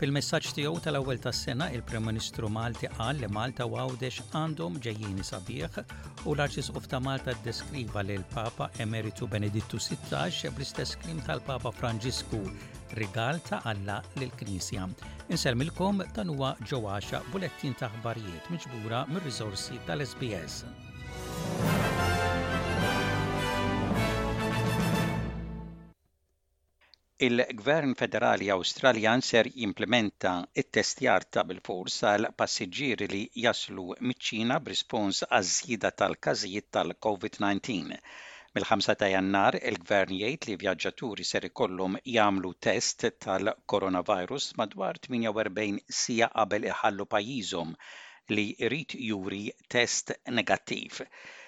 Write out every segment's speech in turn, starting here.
Fil-messaġġ tiegħu tal-ewwel tas-sena, il-Prim Ministru Malti qal li Malta u Għawdex għandhom ġejjieni sabiħ u l-Arċisqof ta' Malta ddeskriva lil Papa Emeritu Benedittu 16 bl-istess kliem tal-Papa Franġisku rigal ta' Alla lill-Knisja. Insellmilkom dan huwa ġewwaxa bulettin ta' aħbarijiet miġbura mir-riżorsi tal-SBS. Il-Gvern Federali Awstraljan ser jimplimenta t-testjar ta' bilfors għal passiġġieri li jaslu miċ-Ċina b'rispons għaż-żieda tal-każijiet tal-Covid 19. Mill-5 ta' Jannar, il-Gvern jgħid li vjaġġaturi ser ikollhom jagħmlu test tal-coronavirus madwar 48 siegħa qabel iħallu pajjiżhom li jrid juri test negattiv.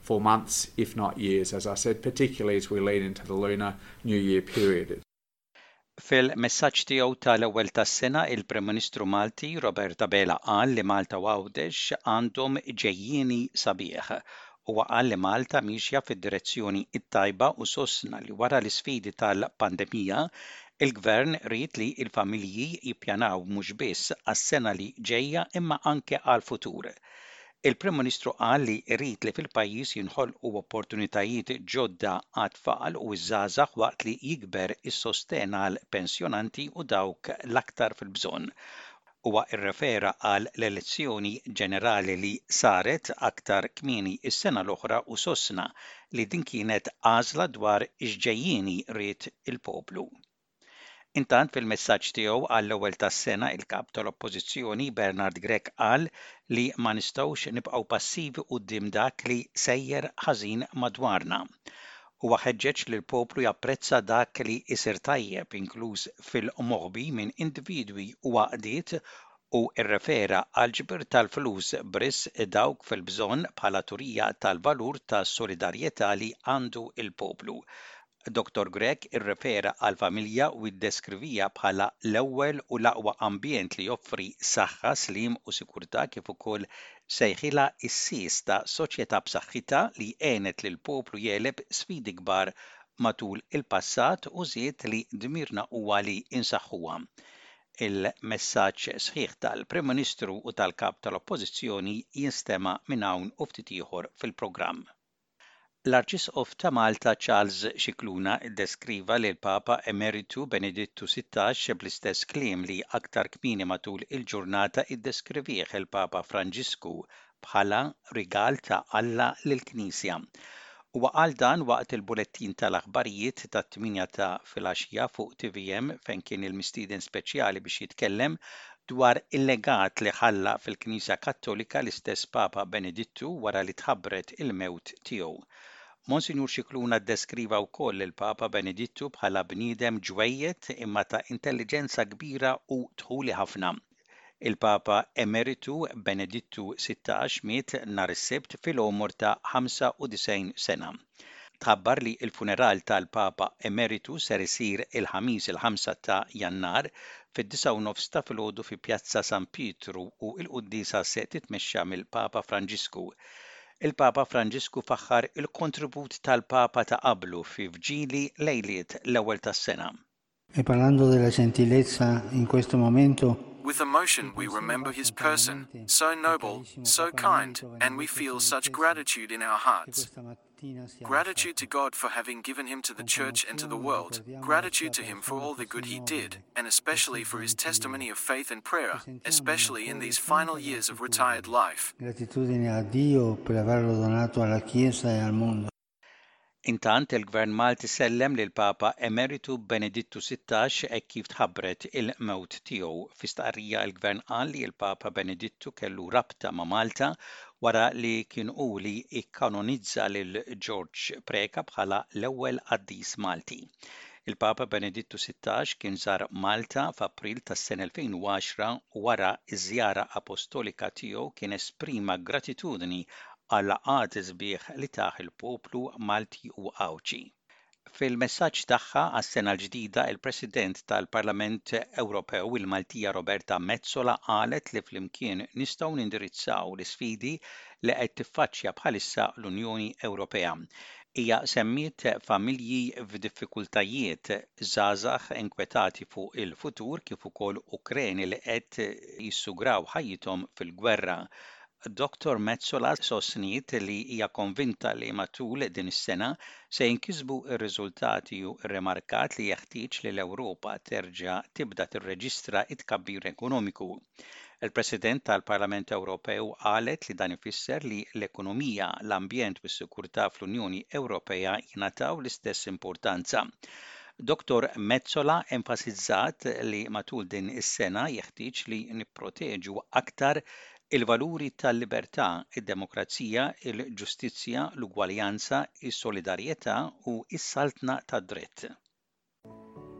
for months if not years as I said particularly as we lean into the Lunar New Year period. Fil-messaġġ tiegħu ta' l-ewwel tas-sena, il-Prim Ministru Malti, Robert Abela qal li Malta u Għawdex għandhom ġejjieni sabiħ. Huwa qal li Malta miexja fid-direzzjoni t-tajba u sostna li wara l-isfidi tal-pandemija, il-Gvern ried li l-familji jippjanaw mhux biss għas-sena li ġejja imma anke għall-futur. Il-Prim Ministru qal li jrid li fil-pajjiż jinħolqu opportunitajiet ġodda għat-tfal u ż-żgħażagħ waqt li jikber is-sostenn għal pensjonanti u dawk l-aktar fil-bżonn. Huwa rrefera għal l-elezzjoni ġenerali li saret aktar kmieni s-sena l-oħra u sostna li din kienet għażla dwar x'ġejjieni ried il-poplu. Intant fil-messaġġ tiegħu għall-Ewwel tas-Sena il-Kap tal-Oppożizzjoni Bernard Grech qal li ma nistgħux nibqgħu passivi quddiem dak li sejjer ħażin madwarna. Huwa ħeġġeġ li l-poplu japprezza dak li jsir tajjeb inkluż fil-moħbi minn individwi u għaqdiet u rrefera għall-ġbir tal-flus b'risq dawk fil-bżonn bħala turija tal-valur ta' solidarjetà li għandu l-poplu Dottor Grech irrefera għall-familja u ddeskriviha bħala l-ewwel u l-aqwa ambjent li joffri saħħa, sliem u sigurtà kif ukoll sejħilha s-sies ta' soċjetà b'saħħitha li għenet lill-poplu jegħleb sfidi kbar matul il-passat u żied li dmirna huwa li nsaħħuha. Il-messaġġ sħiħ tal-Prim Ministru u tal-Kap tal-Oppożizzjoni jinstema' minn hawn u ftit ieħor fil-programm. L-Arċisqof ta' Malta Charles Scicluna ddeskriva lill-Papa Emeritu Benedittu Sittax bl-istess kliem li aktar kmieni matul il-ġurnata iddeskrivieh il-Papa Franġisku bħala rigal ta' Alla lill-Knisja. Huwa qal dan waqt il-bulettin tal-aħbarijiet tat-tmienja ta' filgħaxija fuq tvm fejn kien il-mistieden speċjali biex jitkellem dwar il-legat li ħalla fil-Knisja Kattolika l-istess Papa Benedittu wara li tħabbret il-mewt tiegħu. Monsinjur Scicluna ddeskriva wkoll lill-Papa Benedittu bħala bniedem ġwejjed imma ta' intelliġenza kbira u dħuli ħafna. Il-Papa Emeritu Benedittu 16 miet nhar is-Sibt fil-għomor ta' 95 sena. tħabbar li l-funeral tal-Papa Emeritu ser isir il-Ħamis il-5 ta' Jannar fid-disgħa u nofs ta' filgħodu fi Pjazza San Pietru u l-quddiesa se titmexxa mill-Papa Franġisku. Il-Papa Franġisku faħħar il-kontribut tal-Papa ta' qablu fi vġili lejliet l-ewwel tas-sena. E parlando della gentilezza in questo momento With emotion, we remember his person, so noble, so kind, and we feel such gratitude in our hearts. Gratitude to God for having given him to the church and to the world, gratitude to him for all the good he did, and especially for his testimony of faith and prayer, especially in these final years of retired life. Intant, il-Gvern Malti sellem lill-Papa Emeritu Benedittu Sittax hekk kif tħabbret il-mewt tiegħu. Fi stqarrija l-Gvern qal li l-Papa Benedittu kellu rabta ma' Malta wara li kien hu li ikkanonizza lil George Preca bħala l-ewwel qaddis Malti. Il-Papa Benedittu Sittax kien żar Malta f'April tas-sena 2010 u wara ż-żjara apostolika tiegħu kien esprima gratitudni għal-laqgħat sbieħ li tah il-poplu Malti u Għawdxi. Fil-messaġġ tagħha għas-sena l-ġdida il-President tal-Parlament Ewropew il-Maltija Roberta Metsola qalet li flimkien nistgħu nindirizzaw l-isfidi li qed tiffaċċja bħalissa l-Unjoni Ewropea Hija semmiet familji f'diffikultajiet, żgħażagħ inkwetati fuq il-futur kif ukoll Ukreni li qed jissugraw ħajjithom fil-gwerra. Dottor Metsola sostniet li hija konvinta li matul din is-sena se jinkisbu r-riżultati u rrimarkat li jeħtieġ li l-Ewropa terġa' tibda tirreġistra t-tkabbir ekonomiku. Il-President tal-Parlament Ewropew qalet li dan ifisser li l-ekonomija, l-ambjent u s-sigurtà fl-Unjoni Ewropea jingħataw l-istess importanza. Dottor Metsola enfasizzat li matul din is-sena jeħtieġ li nipproteġu aktar il-valuri tal-libertà, id-demokrazija, il-ġustizzja, l-ugwaljanza, is-solidarjetà u s-saltna tad-dritt.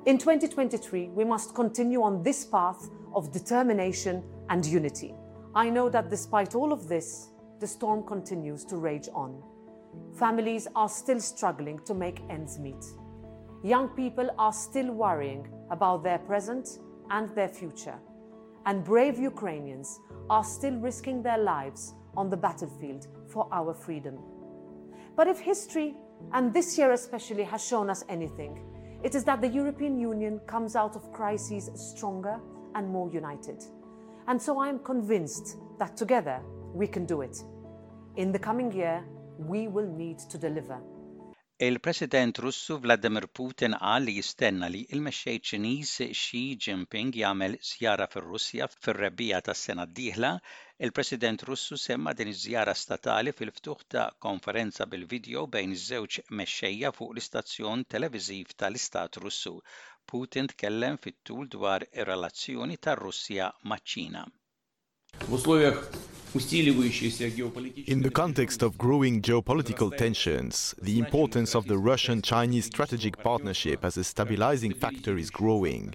In 2023, we must continue on this path of determination and unity. I know that despite all of this, the storm continues to rage on. Families are still struggling to make ends meet. Young people are still worrying about their present and their future and brave Ukrainians are still risking their lives on the battlefield for our freedom. But if history, And this year especially has shown us anything, it is that the European Union comes out of crises stronger and more united. And so I am convinced that together we can do it. In the coming year, we will need to deliver. Il-President Russu Vladimir Putin qal li jistenna li l-mexxej Ċiniż Xi Jinping jagħmel żjara fir-Russja fir-rebbiegħa tas-sena d-dieħla il-President Russu semma din iż-żjara statali fil-ftuħ ta' konferenza bil-vidjow bejn iż-żewġ mexxejja fuq l-istazzjon televiżiv tal-istat Russu. Putin tkellem fit-tul dwar ir-relazzjoni tar-Russja maċ-Ċina. In the context of growing geopolitical tensions, the importance of the Russian-Chinese strategic partnership as a stabilizing factor is growing.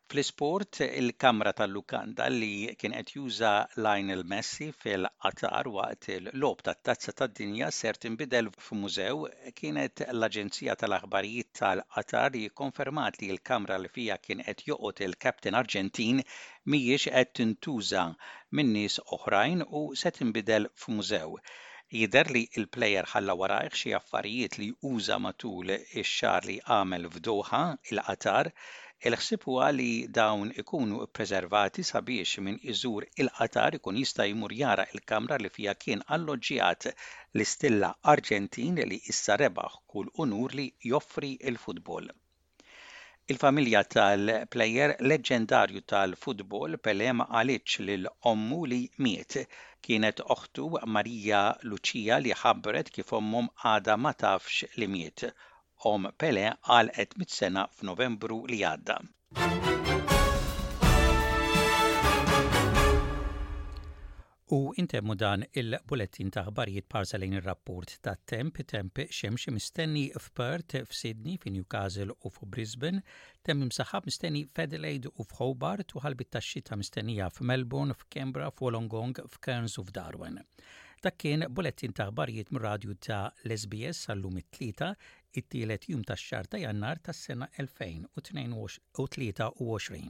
Fl-isport, il-kamra tal-lukanda li kien qed juża Lionel Messi fil-Qatar waqt il-Logħob tat-Tazza tad-Dinja ser tinbidel f'mużew. Kienet l-aġenzija tal-aħbarijiet tal-Qatar li kkonfermat li l-kamra li fiha kien qed joqgħod il-captain Arġentin mhijiex qed tintuża minn nies oħrajn u se tinbidel f'mużew. Jidher li l-player ħalla warajh xi affarijiet li uża matul ix-xahar li għamel f'Doha, il-Qatar, Il-ħsieb huwa li dawn ikunu ppreservati sabiex min iżur il-Qatar ikun jista' jmur jara il-kamra li fiha kien alloġġjat l-istilla Arġentin li issa rebaħ kull unur li joffri l-futbol. Il-familja tal-plejer leġġendarju tal-futbol Pelé ma qalitx lil ommu li miet. Kienet oħtu Maria Lucia li ħabbret kif ommhom għadha ma tafx li miet. omm Pelé għalqet mitt sena f'Novembru li għadda. U intemmu dan il-bulettin ta' ħbarijiet parsa lejn ir-rapport ta' temp, temp xemxi mistenni f'Perth, f'Sydney, fi Newcastle u f'Brisbane, temp msaħħab mistenni f'Adelaide u f'Hobart u ħalbit ta' xita mistennija f'Melbourne, f'Kembra, f'Wolongong, f'Cairns u f'Darwin. Dak kien bulettin ta' aħbarijiet mir-radju ta' l-SBS għal-lum it-Tlieta, it-tielet jum tax-xahar ta' Jannar tas-sena 2023.